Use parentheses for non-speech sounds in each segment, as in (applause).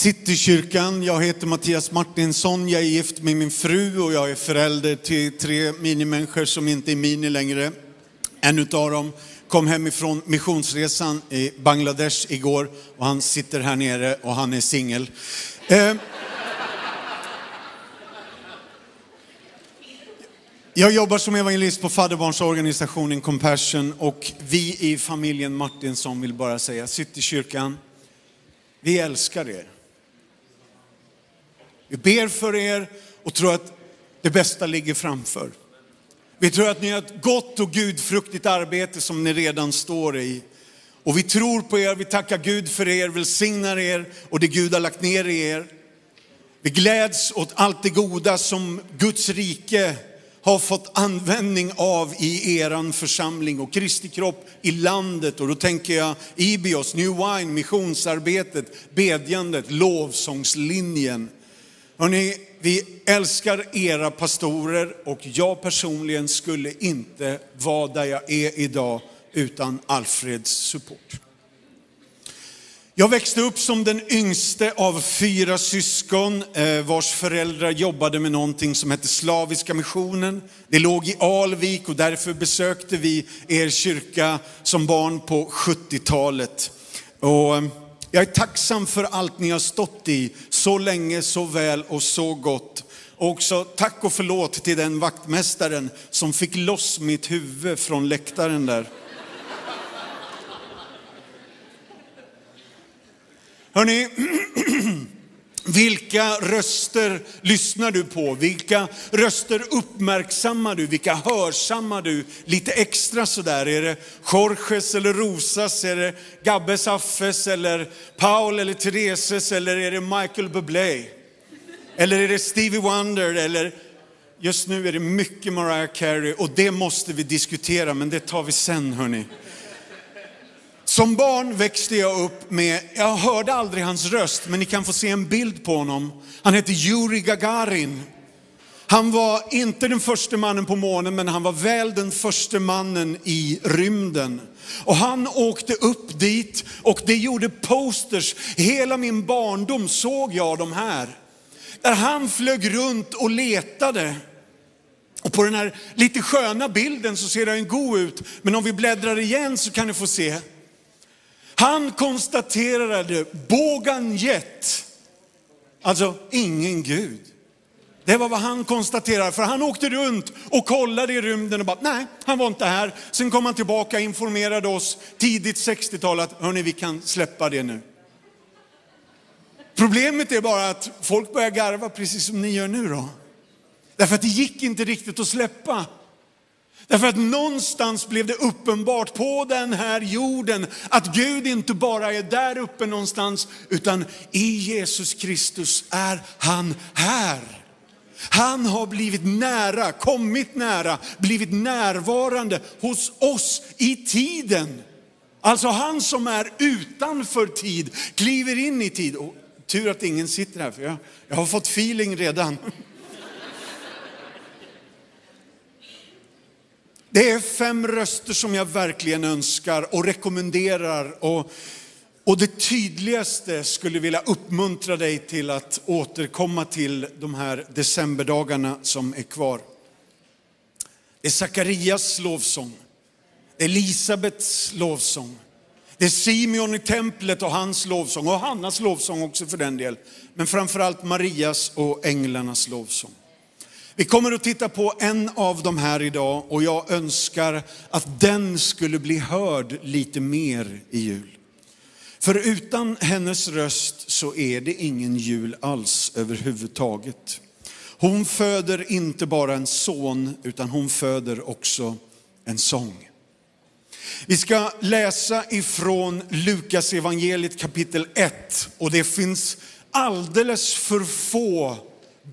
Citykyrkan. Jag heter Mattias Martinsson. Jag är gift med min fru och jag är förälder till tre minimänniskor som inte är mini längre. En utav dem kom hemifrån missionsresan i Bangladesh igår och han sitter här nere och han är singel. Eh, Jag jobbar som evangelist på fadderbarnsorganisationen Compassion och vi i familjen Martinsson vill bara säga, Citykyrkan, vi älskar er. Vi ber för er och tror att det bästa ligger framför. Vi tror att ni har ett gott och gudfruktigt arbete som ni redan står i. Och vi tror på er, vi tackar Gud för er, välsignar er och det Gud har lagt ner i er. Vi gläds åt allt det goda som Guds rike har fått användning av i eran församling och Kristi kropp i landet. Och då tänker jag Ibios, New Wine, missionsarbetet, bedjandet, lovsångslinjen. Hörrni, vi älskar era pastorer och jag personligen skulle inte vara där jag är idag utan Alfreds support. Jag växte upp som den yngste av fyra syskon eh, vars föräldrar jobbade med någonting som hette Slaviska missionen. Det låg i Alvik och därför besökte vi er kyrka som barn på 70-talet. Och eh, jag är tacksam för allt ni har stått i så länge, så väl och så gott. Och också tack och förlåt till den vaktmästaren som fick loss mitt huvud från läktaren där. Hörrni, (clears throat) vilka röster lyssnar du på? Vilka röster uppmärksammar du? Vilka hörsammar du lite extra sådär? Är det Jorges eller Rosas? Är det Gabbes Affes eller Paul eller Thereses? Eller är det Michael Bublé? Eller är det Stevie Wonder? Eller just nu är det mycket Mariah Carey och det måste vi diskutera, men det tar vi sen hörni. Som barn växte jag upp med, jag hörde aldrig hans röst, men ni kan få se en bild på honom. Han hette Yuri Gagarin. Han var inte den första mannen på månen, men han var väl den första mannen i rymden. Och han åkte upp dit och det gjorde posters. Hela min barndom såg jag de här. Där han flög runt och letade. Och på den här lite sköna bilden så ser den god ut, men om vi bläddrar igen så kan ni få se. Han konstaterade, bågan gett, alltså ingen Gud. Det var vad han konstaterade, för han åkte runt och kollade i rymden och bara, nej, han var inte här. Sen kom han tillbaka och informerade oss tidigt 60-tal att, hörni, vi kan släppa det nu. Problemet är bara att folk börjar garva precis som ni gör nu då. Därför att det gick inte riktigt att släppa. Därför att någonstans blev det uppenbart på den här jorden att Gud inte bara är där uppe någonstans, utan i Jesus Kristus är han här. Han har blivit nära, kommit nära, blivit närvarande hos oss i tiden. Alltså han som är utanför tid, kliver in i tid. Och tur att ingen sitter här, för jag, jag har fått feeling redan. Det är fem röster som jag verkligen önskar och rekommenderar. Och, och det tydligaste skulle vilja uppmuntra dig till att återkomma till de här decemberdagarna som är kvar. Det är Sakarias lovsång. Det är Elisabets lovsång. Det är Simeon i templet och hans lovsång och Hannas lovsång också för den del. Men framförallt Marias och änglarnas lovsång. Vi kommer att titta på en av de här idag och jag önskar att den skulle bli hörd lite mer i jul. För utan hennes röst så är det ingen jul alls överhuvudtaget. Hon föder inte bara en son utan hon föder också en sång. Vi ska läsa ifrån Lukas evangeliet kapitel 1 och det finns alldeles för få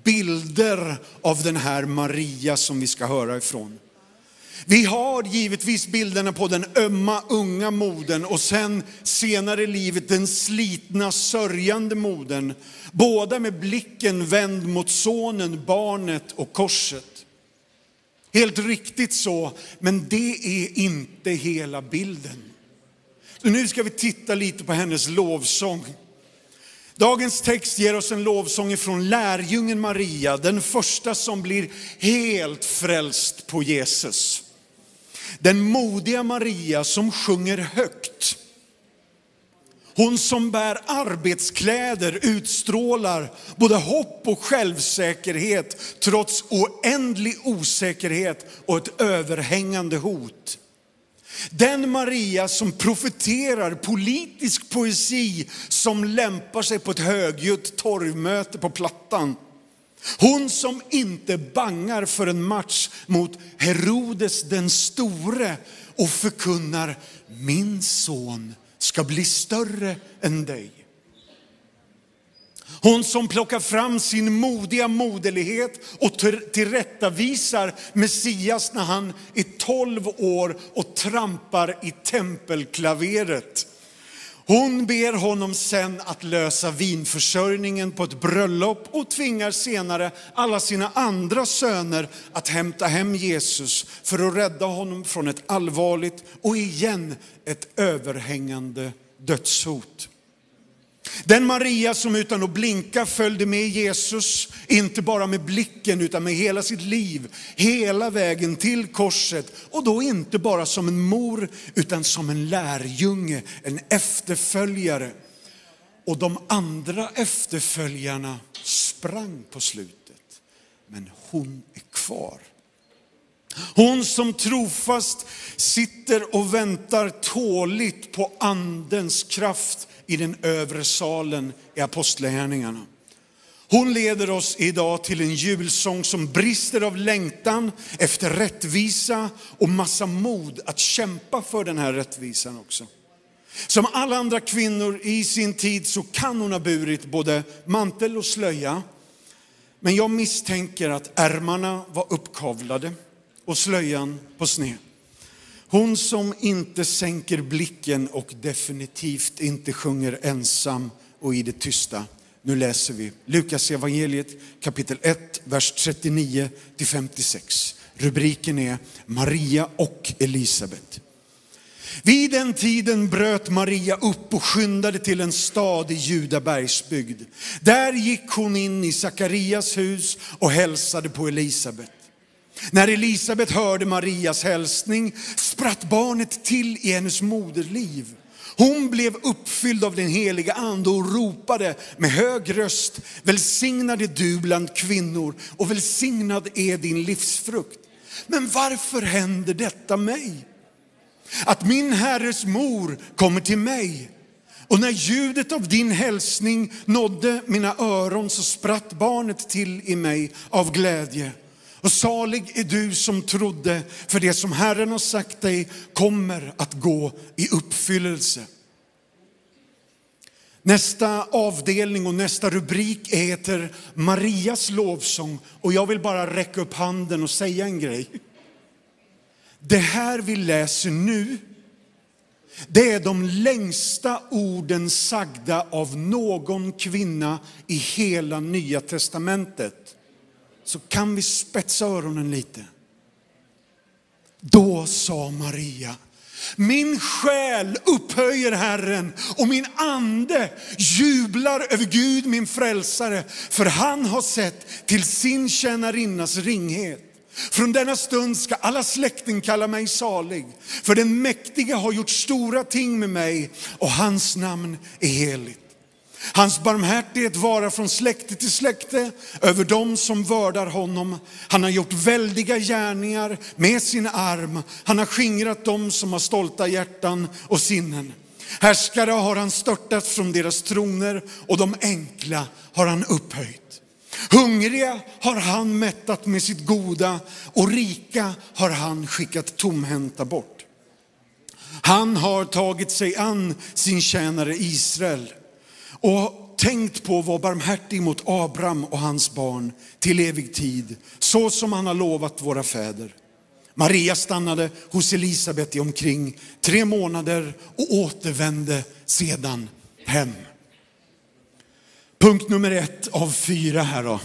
bilder av den här Maria som vi ska höra ifrån. Vi har givetvis bilderna på den ömma unga moden och sen senare i livet den slitna sörjande moden. Båda med blicken vänd mot sonen, barnet och korset. Helt riktigt så, men det är inte hela bilden. Så nu ska vi titta lite på hennes lovsång. Dagens text ger oss en lovsång ifrån lärjungen Maria, den första som blir helt frälst på Jesus. Den modiga Maria som sjunger högt. Hon som bär arbetskläder utstrålar både hopp och självsäkerhet trots oändlig osäkerhet och ett överhängande hot. Den Maria som profeterar politisk poesi som lämpar sig på ett högljutt torgmöte på Plattan. Hon som inte bangar för en match mot Herodes den store och förkunnar min son ska bli större än dig. Hon som plockar fram sin modiga moderlighet och tillrättavisar Messias när han är 12 år och trampar i tempelklaveret. Hon ber honom sen att lösa vinförsörjningen på ett bröllop och tvingar senare alla sina andra söner att hämta hem Jesus för att rädda honom från ett allvarligt och igen ett överhängande dödshot. Den Maria som utan att blinka följde med Jesus, inte bara med blicken utan med hela sitt liv, hela vägen till korset. Och då inte bara som en mor utan som en lärjunge, en efterföljare. Och de andra efterföljarna sprang på slutet. Men hon är kvar. Hon som trofast sitter och väntar tåligt på andens kraft i den övre salen i Apostlagärningarna. Hon leder oss idag till en julsång som brister av längtan efter rättvisa och massa mod att kämpa för den här rättvisan också. Som alla andra kvinnor i sin tid så kan hon ha burit både mantel och slöja. Men jag misstänker att ärmarna var uppkavlade och slöjan på sned. Hon som inte sänker blicken och definitivt inte sjunger ensam och i det tysta. Nu läser vi Lukas evangeliet kapitel 1, vers 39 till 56. Rubriken är Maria och Elisabet. Vid den tiden bröt Maria upp och skyndade till en stad i Judabergsbygd. Där gick hon in i Sakarias hus och hälsade på Elisabet. När Elisabet hörde Marias hälsning spratt barnet till i hennes moderliv. Hon blev uppfylld av den heliga ande och ropade med hög röst, välsignad är du bland kvinnor och välsignad är din livsfrukt. Men varför händer detta mig? Att min herres mor kommer till mig. Och när ljudet av din hälsning nådde mina öron så spratt barnet till i mig av glädje. Och salig är du som trodde, för det som Herren har sagt dig kommer att gå i uppfyllelse. Nästa avdelning och nästa rubrik heter Marias lovsång. Och jag vill bara räcka upp handen och säga en grej. Det här vi läser nu, det är de längsta orden sagda av någon kvinna i hela nya testamentet så kan vi spetsa öronen lite. Då sa Maria, min själ upphöjer Herren och min ande jublar över Gud min frälsare, för han har sett till sin tjänarinnas ringhet. Från denna stund ska alla släkten kalla mig salig, för den mäktige har gjort stora ting med mig och hans namn är heligt. Hans barmhärtighet varar från släkte till släkte över dem som vördar honom. Han har gjort väldiga gärningar med sin arm. Han har skingrat dem som har stolta hjärtan och sinnen. Härskare har han störtat från deras troner och de enkla har han upphöjt. Hungriga har han mättat med sitt goda och rika har han skickat tomhänta bort. Han har tagit sig an sin tjänare Israel och tänkt på att vara barmhärtig mot Abraham och hans barn till evig tid, så som han har lovat våra fäder. Maria stannade hos Elisabet i omkring tre månader och återvände sedan hem. Punkt nummer ett av fyra här då.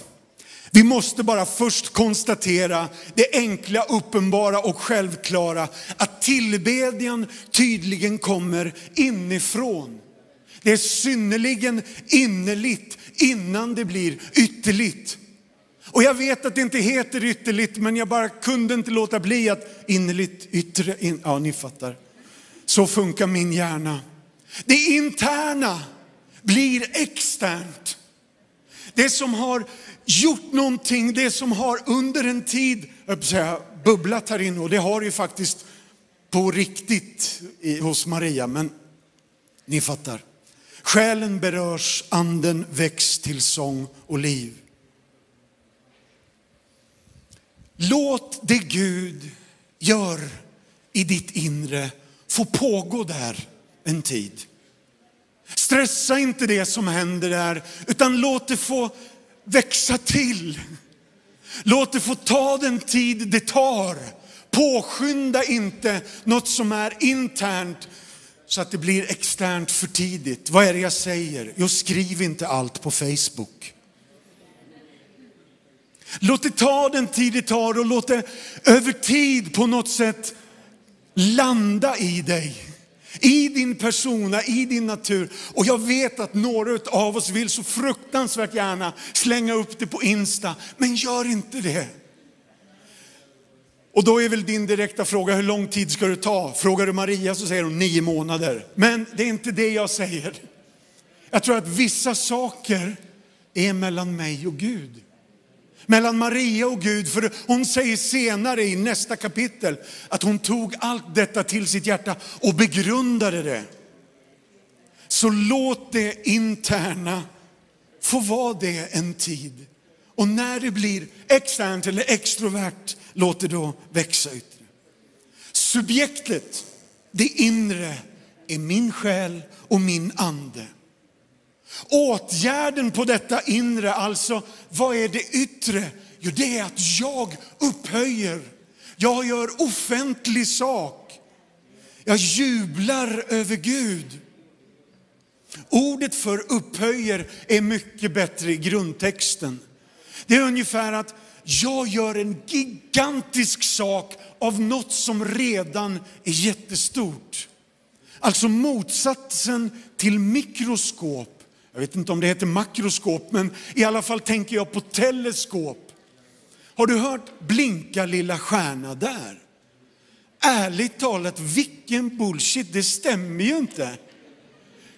Vi måste bara först konstatera det enkla, uppenbara och självklara att tillbedjan tydligen kommer inifrån. Det är synnerligen innerligt innan det blir ytterligt. Och jag vet att det inte heter ytterligt, men jag bara kunde inte låta bli att innerligt, yttre, in, ja ni fattar. Så funkar min hjärna. Det interna blir externt. Det som har gjort någonting, det som har under en tid, säga, bubblat här inne och det har ju faktiskt på riktigt hos Maria, men ni fattar. Själen berörs, anden väcks till sång och liv. Låt det Gud gör i ditt inre få pågå där en tid. Stressa inte det som händer där, utan låt det få växa till. Låt det få ta den tid det tar. Påskynda inte något som är internt så att det blir externt för tidigt. Vad är det jag säger? Jo, skriv inte allt på Facebook. Låt det ta den tid det tar och låt det över tid på något sätt landa i dig. I din persona, i din natur. Och jag vet att några av oss vill så fruktansvärt gärna slänga upp det på Insta, men gör inte det. Och då är väl din direkta fråga, hur lång tid ska det ta? Frågar du Maria så säger hon nio månader. Men det är inte det jag säger. Jag tror att vissa saker är mellan mig och Gud. Mellan Maria och Gud, för hon säger senare i nästa kapitel att hon tog allt detta till sitt hjärta och begrundade det. Så låt det interna få vara det en tid. Och när det blir externt eller extrovert, låt det då växa yttre. Subjektet, det inre, är min själ och min ande. Åtgärden på detta inre, alltså vad är det yttre? Jo, det är att jag upphöjer. Jag gör offentlig sak. Jag jublar över Gud. Ordet för upphöjer är mycket bättre i grundtexten. Det är ungefär att jag gör en gigantisk sak av något som redan är jättestort. Alltså motsatsen till mikroskop. Jag vet inte om det heter makroskop, men i alla fall tänker jag på teleskop. Har du hört blinka lilla stjärna där? Ärligt talat, vilken bullshit, det stämmer ju inte.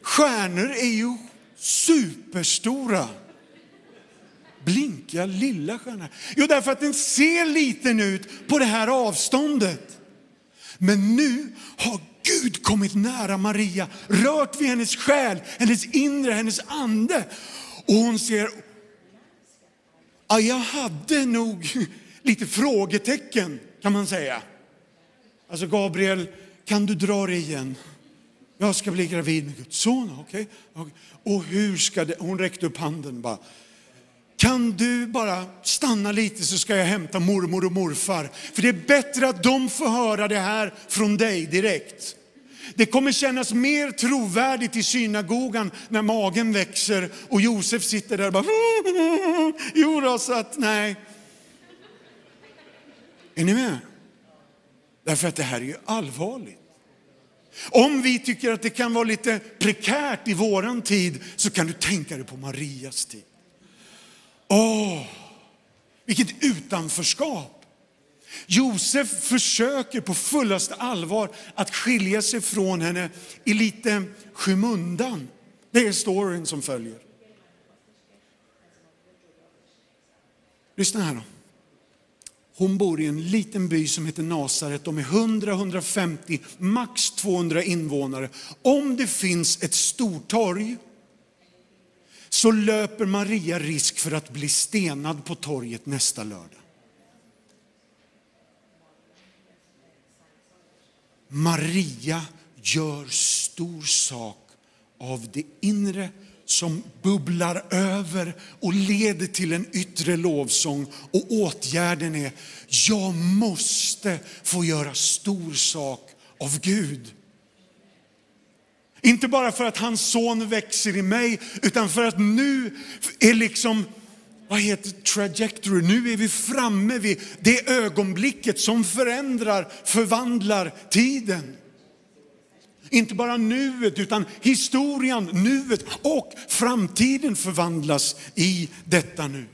Stjärnor är ju superstora. Blinka lilla stjärna. Jo, därför att den ser liten ut på det här avståndet. Men nu har Gud kommit nära Maria, rört vid hennes själ, hennes inre, hennes ande. Och hon ser, ja, jag hade nog (laughs) lite frågetecken kan man säga. Alltså Gabriel, kan du dra dig igen? Jag ska bli gravid med Guds son, okej? Okay? Och hur ska det, hon räckte upp handen bara. Kan du bara stanna lite så ska jag hämta mormor och morfar. För det är bättre att de får höra det här från dig direkt. Det kommer kännas mer trovärdigt i synagogan när magen växer och Josef sitter där och bara, (laughs) jo då, så att nej. Är ni med? Därför att det här är ju allvarligt. Om vi tycker att det kan vara lite prekärt i våran tid så kan du tänka dig på Marias tid. Åh, vilket utanförskap. Josef försöker på fullaste allvar att skilja sig från henne i lite skymundan. Det är storyn som följer. Lyssna här då. Hon bor i en liten by som heter Nasaret. De är 100-150, max 200 invånare. Om det finns ett stortorg så löper Maria risk för att bli stenad på torget nästa lördag. Maria gör stor sak av det inre som bubblar över och leder till en yttre lovsång. Och åtgärden är, jag måste få göra stor sak av Gud. Inte bara för att hans son växer i mig, utan för att nu är liksom, vad heter trajectory, nu är vi framme vid det ögonblicket som förändrar, förvandlar tiden. Inte bara nuet utan historien, nuet och framtiden förvandlas i detta nu.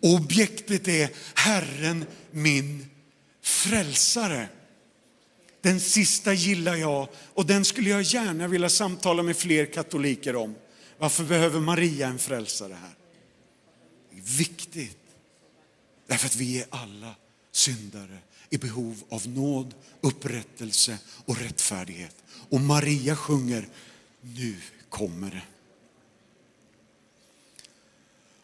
Objektet är Herren min frälsare. Den sista gillar jag och den skulle jag gärna vilja samtala med fler katoliker om. Varför behöver Maria en frälsare här? Det är viktigt. Därför att vi är alla syndare i behov av nåd, upprättelse och rättfärdighet. Och Maria sjunger, nu kommer det.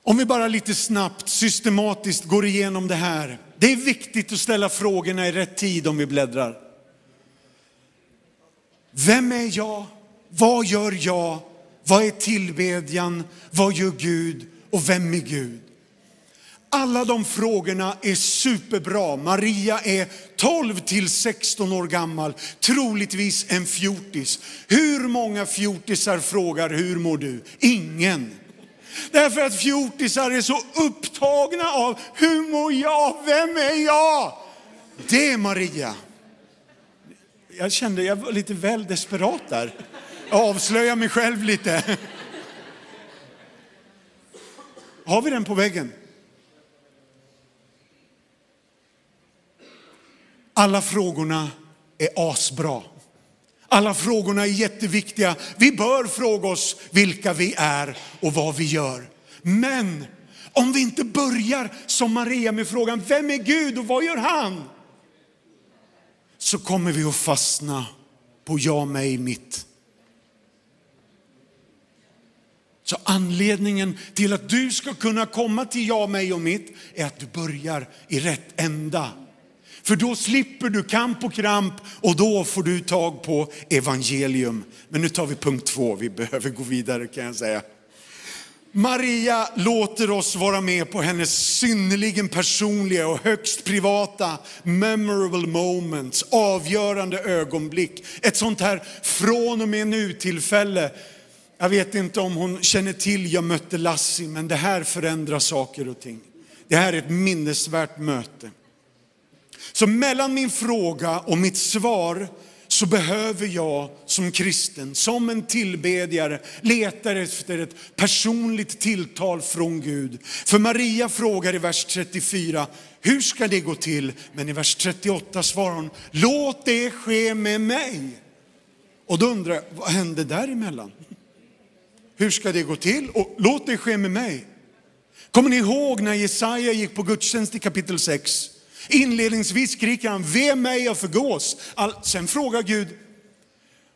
Om vi bara lite snabbt, systematiskt går igenom det här. Det är viktigt att ställa frågorna i rätt tid om vi bläddrar. Vem är jag? Vad gör jag? Vad är tillbedjan? Vad gör Gud? Och vem är Gud? Alla de frågorna är superbra. Maria är 12 till 16 år gammal, troligtvis en fjortis. Hur många fjortisar frågar hur mår du? Ingen. Därför att fjortisar är så upptagna av hur mår jag? Vem är jag? Det är Maria. Jag kände jag var lite väl desperat där. Jag avslöjar mig själv lite. Har vi den på väggen? Alla frågorna är asbra. Alla frågorna är jätteviktiga. Vi bör fråga oss vilka vi är och vad vi gör. Men om vi inte börjar som Maria med frågan, vem är Gud och vad gör han? Så kommer vi att fastna på jag, mig, mitt. Så anledningen till att du ska kunna komma till jag, mig och mitt är att du börjar i rätt ända. För då slipper du kamp och kramp och då får du tag på evangelium. Men nu tar vi punkt två, vi behöver gå vidare kan jag säga. Maria låter oss vara med på hennes synnerligen personliga och högst privata memorable moments, avgörande ögonblick. Ett sånt här från och med nu tillfälle. Jag vet inte om hon känner till Jag mötte Lassie, men det här förändrar saker och ting. Det här är ett minnesvärt möte. Så mellan min fråga och mitt svar så behöver jag som kristen, som en tillbedjare, leta efter ett personligt tilltal från Gud. För Maria frågar i vers 34, hur ska det gå till? Men i vers 38 svarar hon, låt det ske med mig. Och då undrar jag, vad hände däremellan? Hur ska det gå till? Och låt det ske med mig. Kommer ni ihåg när Jesaja gick på gudstjänst i kapitel 6? Inledningsvis skriker han, ve mig och förgås. All, sen frågar Gud,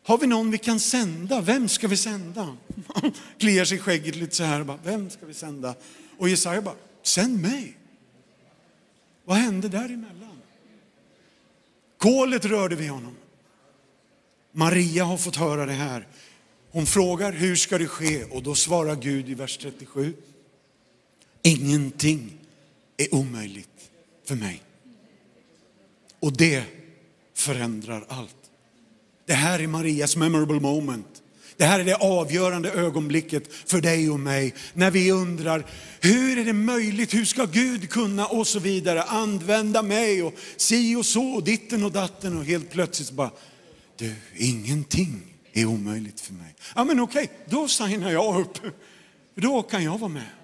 har vi någon vi kan sända? Vem ska vi sända? Han (laughs) Kliar sig i skägget lite så här, bara, vem ska vi sända? Och Jesaja bara, sänd mig. Vad hände däremellan? Kolet rörde vid honom. Maria har fått höra det här. Hon frågar, hur ska det ske? Och då svarar Gud i vers 37, ingenting är omöjligt för mig. Och det förändrar allt. Det här är Marias memorable moment. Det här är det avgörande ögonblicket för dig och mig när vi undrar, hur är det möjligt, hur ska Gud kunna och så vidare använda mig och si och så och ditten och datten och helt plötsligt bara, du, ingenting är omöjligt för mig. Ja men okej, då signar jag upp, då kan jag vara med.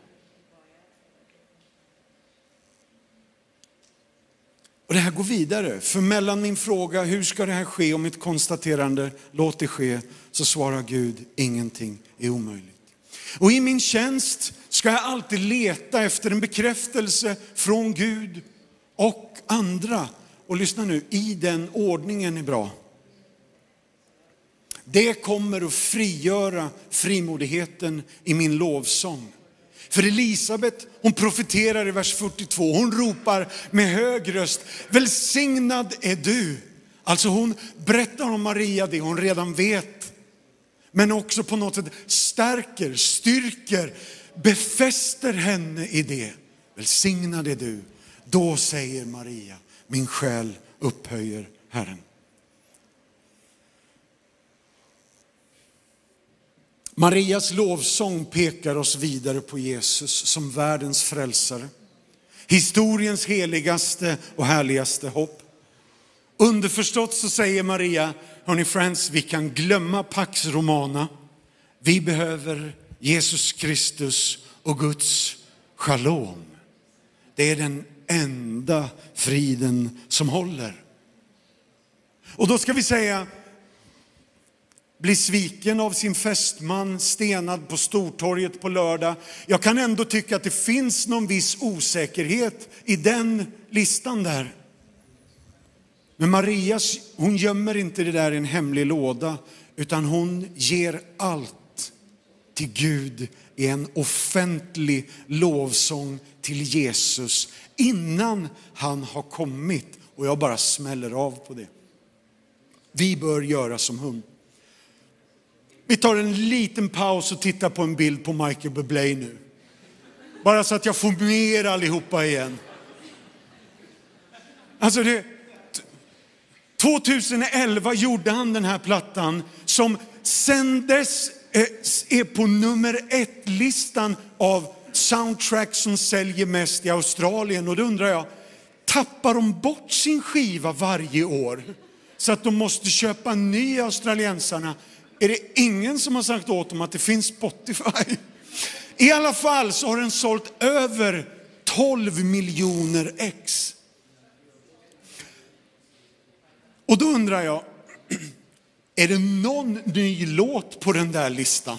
Och det här går vidare, för mellan min fråga, hur ska det här ske, och mitt konstaterande, låt det ske, så svarar Gud, ingenting är omöjligt. Och i min tjänst ska jag alltid leta efter en bekräftelse från Gud och andra. Och lyssna nu, i den ordningen är bra. Det kommer att frigöra frimodigheten i min lovsång. För Elisabet, hon profeterar i vers 42, hon ropar med hög röst, välsignad är du. Alltså hon berättar om Maria det hon redan vet. Men också på något sätt stärker, styrker, befäster henne i det. Välsignad är du. Då säger Maria, min själ upphöjer Herren. Marias lovsång pekar oss vidare på Jesus som världens frälsare. Historiens heligaste och härligaste hopp. Underförstått så säger Maria, Hörni friends, vi kan glömma Pax Romana. Vi behöver Jesus Kristus och Guds shalom. Det är den enda friden som håller. Och då ska vi säga, blir sviken av sin fästman, stenad på Stortorget på lördag. Jag kan ändå tycka att det finns någon viss osäkerhet i den listan där. Men Maria, hon gömmer inte det där i en hemlig låda, utan hon ger allt till Gud i en offentlig lovsång till Jesus innan han har kommit. Och jag bara smäller av på det. Vi bör göra som hon. Vi tar en liten paus och tittar på en bild på Michael Bublé nu. Bara så att jag får med er allihopa igen. Alltså det, 2011 gjorde han den här plattan som sen dess eh, är på nummer ett-listan av soundtrack som säljer mest i Australien. Och då undrar jag, tappar de bort sin skiva varje år? Så att de måste köpa en ny australiensarna. Är det ingen som har sagt åt dem att det finns Spotify? I alla fall så har den sålt över 12 miljoner ex. Och då undrar jag, (clears throat) är det någon ny låt på den där listan?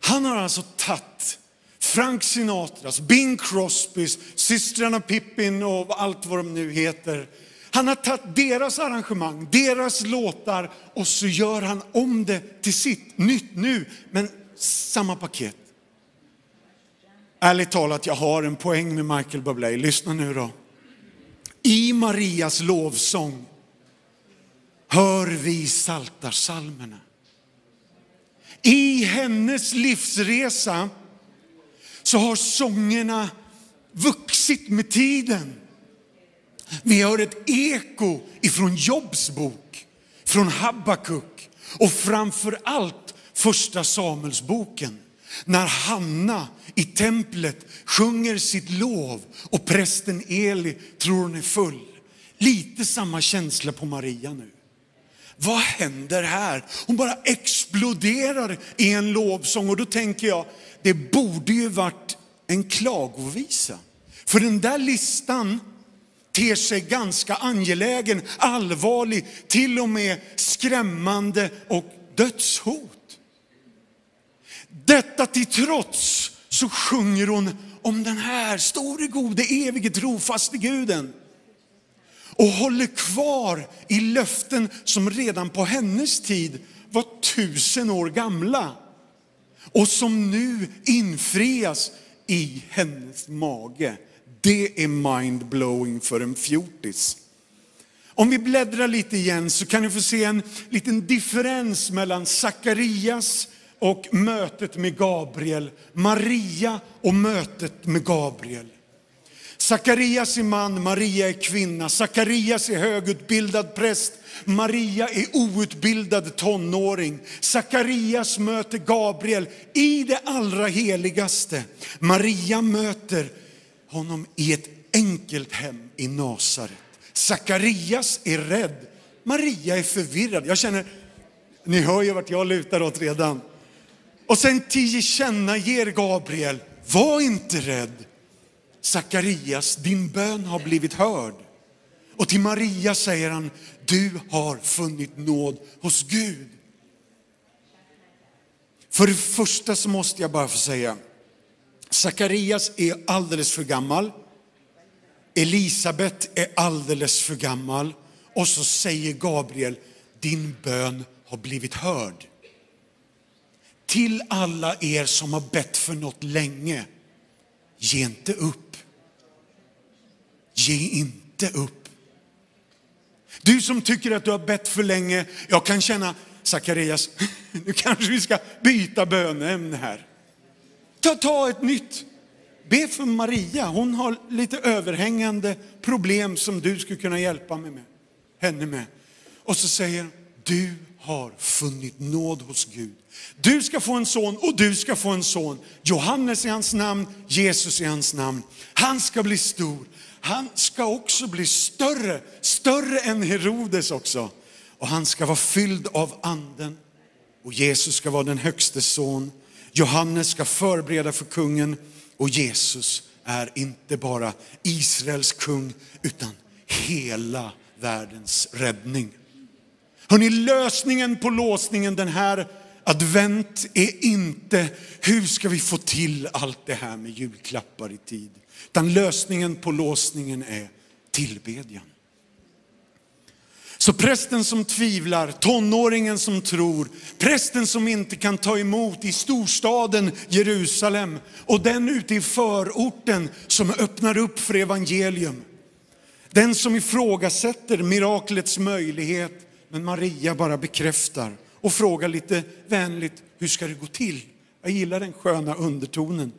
Han har alltså tagit Frank Sinatras, Bing Crosbys, systrarna Pippin och allt vad de nu heter. Han har tagit deras arrangemang, deras låtar och så gör han om det till sitt, nytt nu, men samma paket. Ärligt talat, jag har en poäng med Michael Bublé. Lyssna nu då. I Marias lovsång hör vi saltarsalmerna. I hennes livsresa så har sångerna vuxit med tiden. Vi hör ett eko ifrån Jobs bok, från Habakuk och framför allt första Samuelsboken. När Hanna i templet sjunger sitt lov och prästen Eli tror hon är full. Lite samma känsla på Maria nu. Vad händer här? Hon bara exploderar i en lovsång och då tänker jag, det borde ju varit en klagovisa. För den där listan ter sig ganska angelägen, allvarlig, till och med skrämmande och dödshot. Detta till trots så sjunger hon om den här store, gode, evige, trofaste guden och håller kvar i löften som redan på hennes tid var tusen år gamla och som nu infrias i hennes mage. Det är mindblowing för en fjortis. Om vi bläddrar lite igen så kan ni få se en liten differens mellan Sakarias och mötet med Gabriel, Maria och mötet med Gabriel. Sakarias är man, Maria är kvinna. Sakarias är högutbildad präst, Maria är outbildad tonåring. Sakarias möter Gabriel i det allra heligaste. Maria möter honom i ett enkelt hem i Nasaret. Sakarias är rädd, Maria är förvirrad. Jag känner, ni hör ju vart jag lutar åt redan. Och sen tillkännager Gabriel, var inte rädd. Sakarias, din bön har blivit hörd. Och till Maria säger han, du har funnit nåd hos Gud. För det första så måste jag bara få säga, Sakarias är alldeles för gammal. Elisabet är alldeles för gammal. Och så säger Gabriel, din bön har blivit hörd. Till alla er som har bett för något länge, ge inte upp. Ge inte upp. Du som tycker att du har bett för länge, jag kan känna, Sakarias, (laughs) nu kanske vi ska byta böneämne här. Ta, ta ett nytt. Be för Maria, hon har lite överhängande problem som du skulle kunna hjälpa mig med, henne med. Och så säger du har funnit nåd hos Gud. Du ska få en son och du ska få en son. Johannes är hans namn, Jesus är hans namn. Han ska bli stor. Han ska också bli större, större än Herodes också. Och han ska vara fylld av anden. Och Jesus ska vara den högste son. Johannes ska förbereda för kungen och Jesus är inte bara Israels kung utan hela världens räddning. Hörrni, lösningen på låsningen den här advent är inte hur ska vi få till allt det här med julklappar i tid. Utan lösningen på låsningen är tillbedjan. Så prästen som tvivlar, tonåringen som tror, prästen som inte kan ta emot i storstaden Jerusalem och den ute i förorten som öppnar upp för evangelium. Den som ifrågasätter miraklets möjlighet, men Maria bara bekräftar och frågar lite vänligt, hur ska det gå till? Jag gillar den sköna undertonen.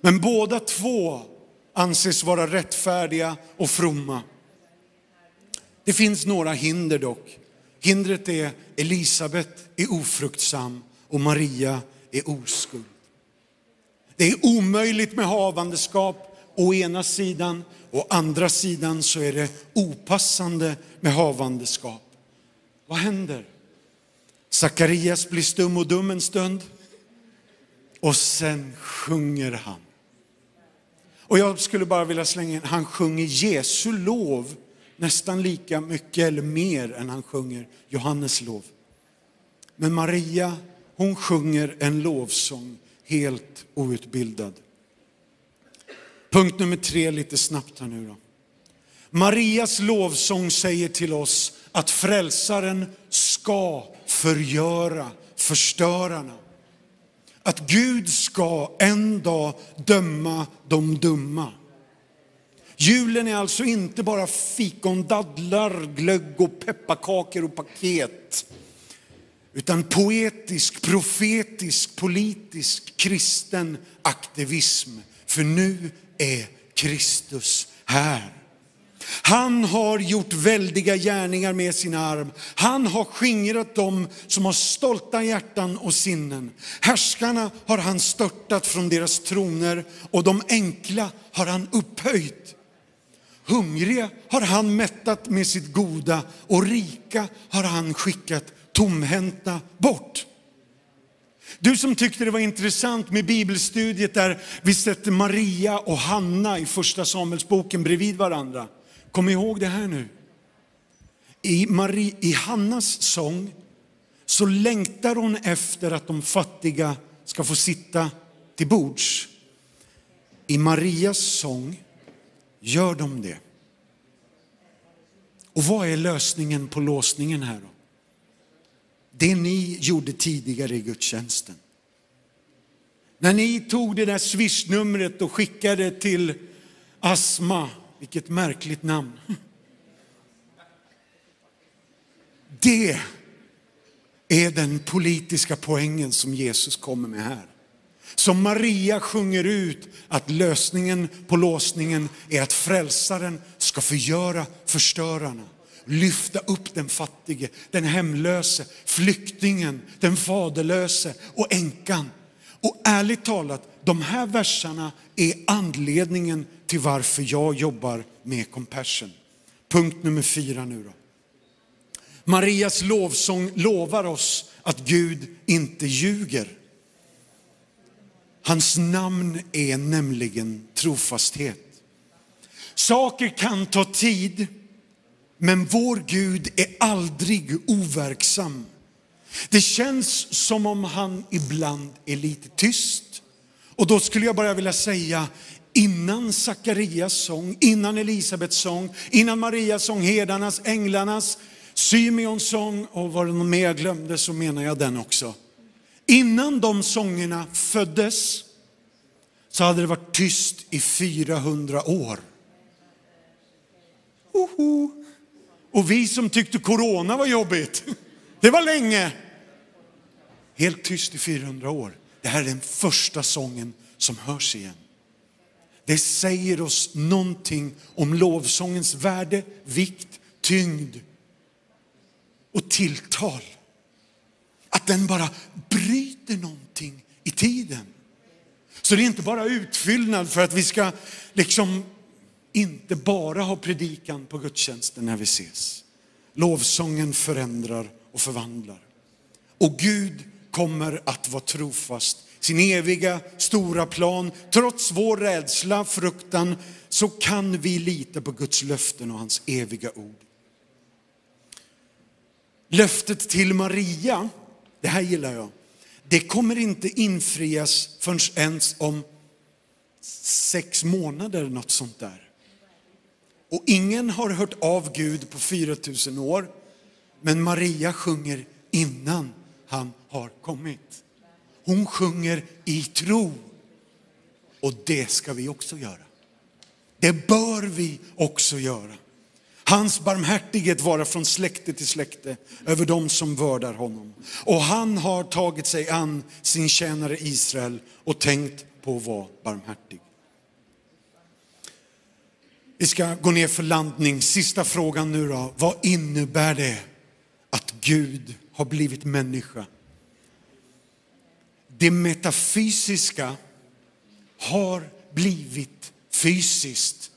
Men båda två anses vara rättfärdiga och fromma. Det finns några hinder dock. Hindret är Elisabet är ofruktsam och Maria är oskuld. Det är omöjligt med havandeskap å ena sidan, å andra sidan så är det opassande med havandeskap. Vad händer? Sakarias blir stum och dum en stund och sen sjunger han. Och jag skulle bara vilja slänga in, han sjunger Jesu lov nästan lika mycket eller mer än han sjunger Johannes lov. Men Maria, hon sjunger en lovsång helt outbildad. Punkt nummer tre lite snabbt här nu då. Marias lovsång säger till oss att frälsaren ska förgöra förstörarna. Att Gud ska en dag döma de dumma. Julen är alltså inte bara fikon, dadlar, glögg och pepparkakor och paket. Utan poetisk, profetisk, politisk, kristen aktivism. För nu är Kristus här. Han har gjort väldiga gärningar med sin arm. Han har skingrat dem som har stolta hjärtan och sinnen. Härskarna har han störtat från deras troner och de enkla har han upphöjt. Hungriga har han mättat med sitt goda och rika har han skickat tomhänta bort. Du som tyckte det var intressant med bibelstudiet där vi sätter Maria och Hanna i första Samuelsboken bredvid varandra. Kom ihåg det här nu. I, Marie, I Hannas sång så längtar hon efter att de fattiga ska få sitta till bords. I Marias sång gör de det. Och vad är lösningen på låsningen här då? Det ni gjorde tidigare i gudstjänsten. När ni tog det där swishnumret och skickade till Asma vilket märkligt namn. Det är den politiska poängen som Jesus kommer med här. Som Maria sjunger ut att lösningen på låsningen är att frälsaren ska förgöra förstörarna. Lyfta upp den fattige, den hemlöse, flyktingen, den faderlöse och änkan. Och ärligt talat, de här verserna är anledningen till varför jag jobbar med compassion. Punkt nummer fyra nu då. Marias lovsång lovar oss att Gud inte ljuger. Hans namn är nämligen trofasthet. Saker kan ta tid, men vår Gud är aldrig overksam. Det känns som om han ibland är lite tyst. Och då skulle jag bara vilja säga, innan Sakarias sång, innan Elisabets sång, innan Marias sång, herdarnas, änglarnas, Symeons sång och var det någon mer jag glömde så menar jag den också. Innan de sångerna föddes så hade det varit tyst i 400 år. Oho. Och vi som tyckte corona var jobbigt, (laughs) det var länge. Helt tyst i 400 år. Det här är den första sången som hörs igen. Det säger oss någonting om lovsångens värde, vikt, tyngd och tilltal. Att den bara bryter någonting i tiden. Så det är inte bara utfyllnad för att vi ska liksom inte bara ha predikan på gudstjänsten när vi ses. Lovsången förändrar och förvandlar. Och Gud kommer att vara trofast. Sin eviga stora plan, trots vår rädsla, fruktan, så kan vi lita på Guds löften och hans eviga ord. Löftet till Maria, det här gillar jag, det kommer inte infrias förrän ens om sex månader, något sånt där. Och ingen har hört av Gud på 4000 år, men Maria sjunger innan han har kommit. Hon sjunger i tro. Och det ska vi också göra. Det bör vi också göra. Hans barmhärtighet vara från släkte till släkte över dem som vördar honom. Och han har tagit sig an sin tjänare Israel och tänkt på att vara barmhärtig. Vi ska gå ner för landning. Sista frågan nu då. Vad innebär det att Gud har blivit människa? Det metafysiska har blivit fysiskt.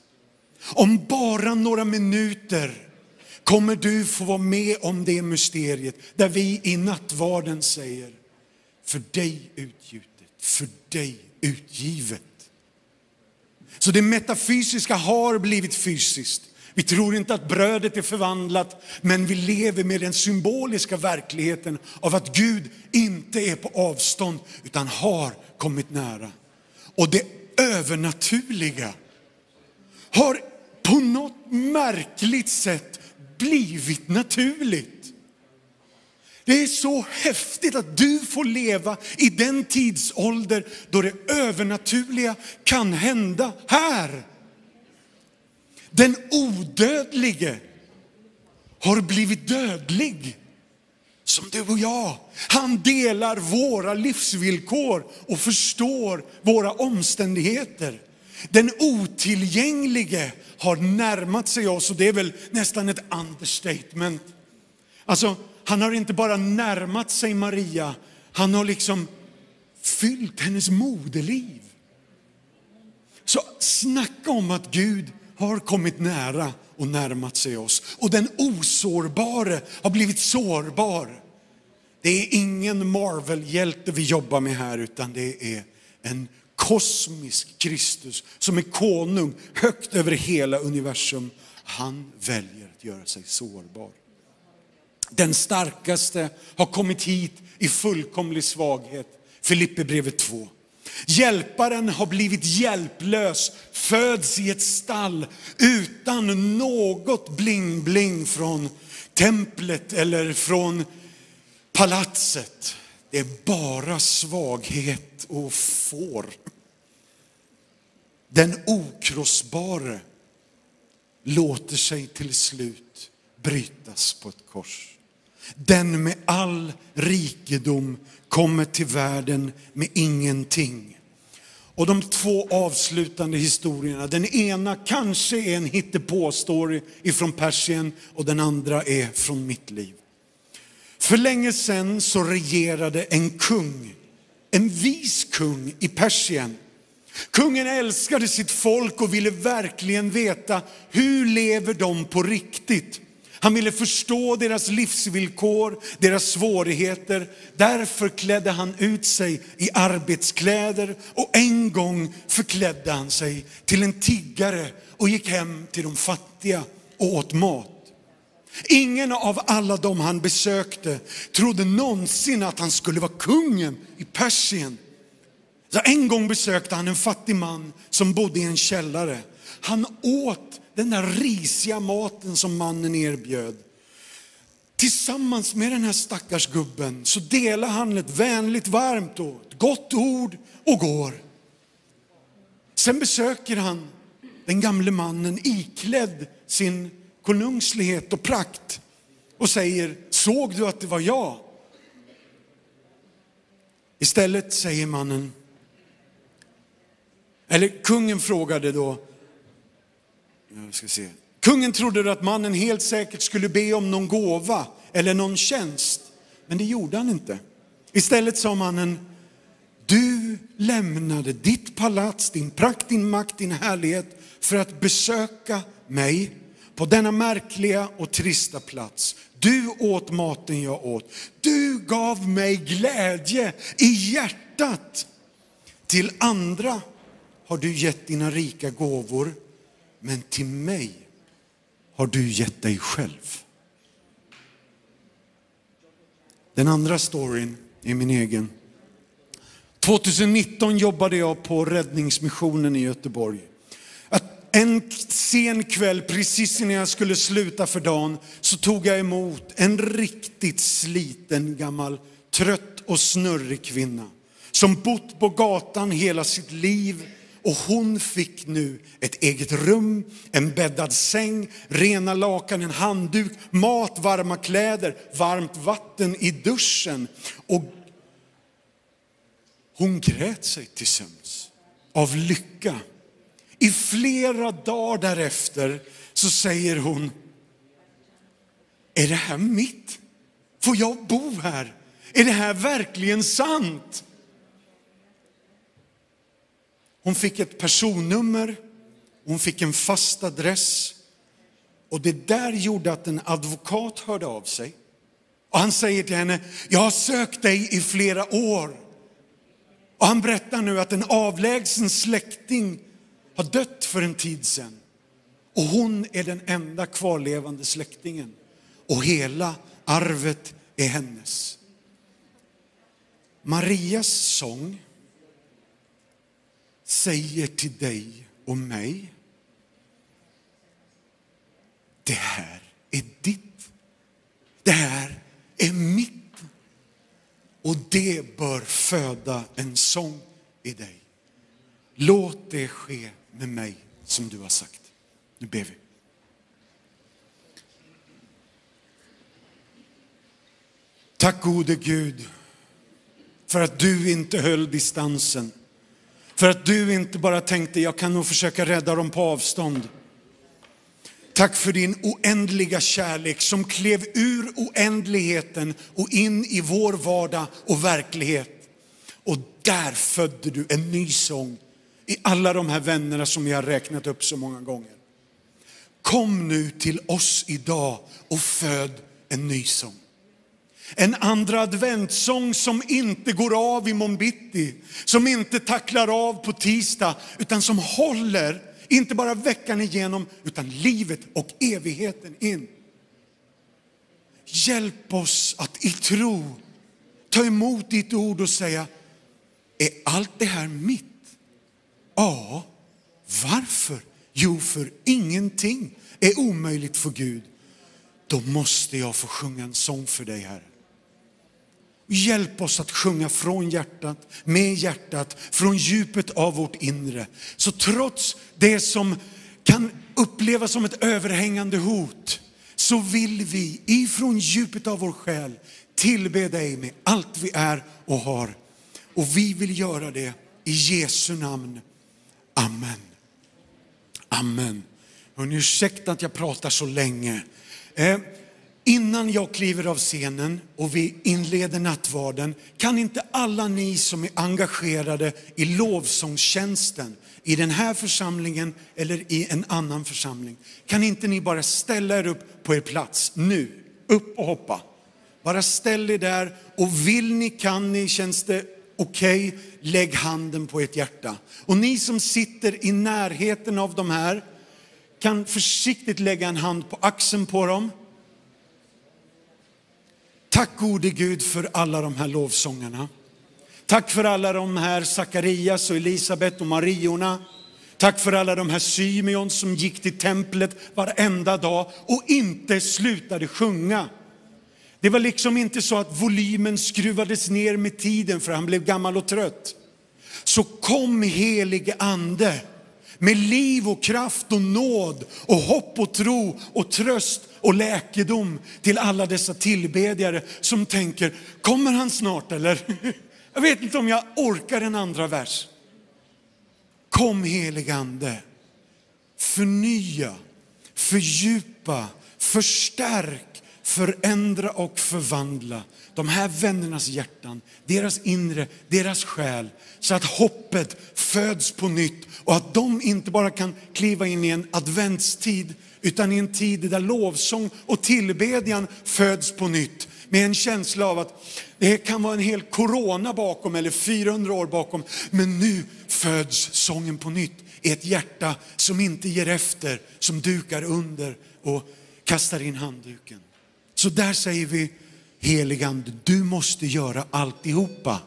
Om bara några minuter kommer du få vara med om det mysteriet där vi i nattvarden säger, för dig utgjutet, för dig utgivet. Så det metafysiska har blivit fysiskt. Vi tror inte att brödet är förvandlat, men vi lever med den symboliska verkligheten av att Gud inte är på avstånd, utan har kommit nära. Och det övernaturliga har på något märkligt sätt blivit naturligt. Det är så häftigt att du får leva i den tidsålder då det övernaturliga kan hända här. Den odödlige har blivit dödlig som du och jag. Han delar våra livsvillkor och förstår våra omständigheter. Den otillgänglige har närmat sig oss och det är väl nästan ett understatement. Alltså, han har inte bara närmat sig Maria, han har liksom fyllt hennes moderliv. Så snacka om att Gud har kommit nära och närmat sig oss. Och den osårbare har blivit sårbar. Det är ingen Marvel-hjälte vi jobbar med här, utan det är en kosmisk Kristus som är konung högt över hela universum. Han väljer att göra sig sårbar. Den starkaste har kommit hit i fullkomlig svaghet. Filipperbrevet 2. Hjälparen har blivit hjälplös, föds i ett stall utan något bling-bling från templet eller från palatset. Det är bara svaghet och får. Den okrossbare låter sig till slut brytas på ett kors. Den med all rikedom kommer till världen med ingenting. Och de två avslutande historierna, den ena kanske är en hittepå-story ifrån Persien och den andra är från mitt liv. För länge sedan så regerade en kung, en vis kung i Persien. Kungen älskade sitt folk och ville verkligen veta hur lever de på riktigt. Han ville förstå deras livsvillkor, deras svårigheter. Därför klädde han ut sig i arbetskläder och en gång förklädde han sig till en tiggare och gick hem till de fattiga och åt mat. Ingen av alla dem han besökte trodde någonsin att han skulle vara kungen i Persien. Så en gång besökte han en fattig man som bodde i en källare. Han åt den där risiga maten som mannen erbjöd. Tillsammans med den här stackars gubben så delar han ett vänligt, varmt och ett gott ord och går. Sen besöker han den gamle mannen iklädd sin konungslighet och prakt och säger, såg du att det var jag? Istället säger mannen, eller kungen frågade då, jag ska se, Kungen trodde att mannen helt säkert skulle be om någon gåva eller någon tjänst, men det gjorde han inte. Istället sa mannen, du lämnade ditt palats, din prakt, din makt, din härlighet för att besöka mig på denna märkliga och trista plats. Du åt maten jag åt. Du gav mig glädje i hjärtat. Till andra har du gett dina rika gåvor, men till mig har du gett dig själv. Den andra storyn är min egen. 2019 jobbade jag på Räddningsmissionen i Göteborg. En sen kväll, precis innan jag skulle sluta för dagen, så tog jag emot en riktigt sliten gammal trött och snurrig kvinna som bott på gatan hela sitt liv och hon fick nu ett eget rum, en bäddad säng, rena lakan, en handduk, mat, varma kläder, varmt vatten i duschen. Och hon grät sig till sömns av lycka. I flera dagar därefter så säger hon, är det här mitt? Får jag bo här? Är det här verkligen sant? Hon fick ett personnummer, hon fick en fast adress och det där gjorde att en advokat hörde av sig. Och han säger till henne, jag har sökt dig i flera år. Och han berättar nu att en avlägsen släkting har dött för en tid sedan. Och hon är den enda kvarlevande släktingen. Och hela arvet är hennes. Marias sång säger till dig och mig, det här är ditt. Det här är mitt. Och det bör föda en sång i dig. Låt det ske med mig som du har sagt. Nu ber vi. Tack gode Gud för att du inte höll distansen. För att du inte bara tänkte, jag kan nog försöka rädda dem på avstånd. Tack för din oändliga kärlek som klev ur oändligheten och in i vår vardag och verklighet. Och där födde du en ny sång i alla de här vännerna som jag har räknat upp så många gånger. Kom nu till oss idag och föd en ny sång. En andra adventssång som inte går av i bitti, som inte tacklar av på tisdag, utan som håller, inte bara veckan igenom, utan livet och evigheten in. Hjälp oss att i tro ta emot ditt ord och säga, är allt det här mitt? Ja, varför? Jo, för ingenting är omöjligt för Gud. Då måste jag få sjunga en sång för dig, Herre. Hjälp oss att sjunga från hjärtat, med hjärtat, från djupet av vårt inre. Så trots det som kan upplevas som ett överhängande hot, så vill vi ifrån djupet av vår själ tillbe dig med allt vi är och har. Och vi vill göra det i Jesu namn. Amen. Amen. Hörrni, ursäkta att jag pratar så länge. Eh, innan jag kliver av scenen och vi inleder nattvarden, kan inte alla ni som är engagerade i lovsångstjänsten, i den här församlingen eller i en annan församling, kan inte ni bara ställa er upp på er plats nu? Upp och hoppa. Bara ställ er där och vill ni, kan ni, känns det okej, okay, lägg handen på ert hjärta. Och ni som sitter i närheten av de här kan försiktigt lägga en hand på axeln på dem. Tack gode Gud för alla de här lovsångarna. Tack för alla de här Sakarias och Elisabet och Mariorna. Tack för alla de här Symeon som gick till templet varenda dag och inte slutade sjunga. Det var liksom inte så att volymen skruvades ner med tiden för han blev gammal och trött. Så kom helige ande med liv och kraft och nåd och hopp och tro och tröst och läkedom till alla dessa tillbedjare som tänker, kommer han snart eller? (laughs) Jag vet inte om jag orkar en andra vers. Kom heligande, förnya, fördjupa, förstärk, förändra och förvandla de här vännernas hjärtan, deras inre, deras själ, så att hoppet föds på nytt och att de inte bara kan kliva in i en adventstid, utan i en tid där lovsång och tillbedjan föds på nytt med en känsla av att det kan vara en hel corona bakom eller 400 år bakom, men nu föds sången på nytt i ett hjärta som inte ger efter, som dukar under och kastar in handduken. Så där säger vi, heligande, du måste göra alltihopa.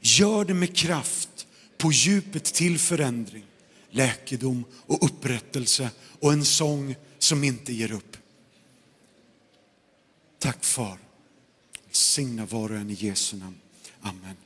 Gör det med kraft, på djupet till förändring, läkedom och upprättelse och en sång som inte ger upp. Tack far. Signa var och en i Jesu namn. Amen.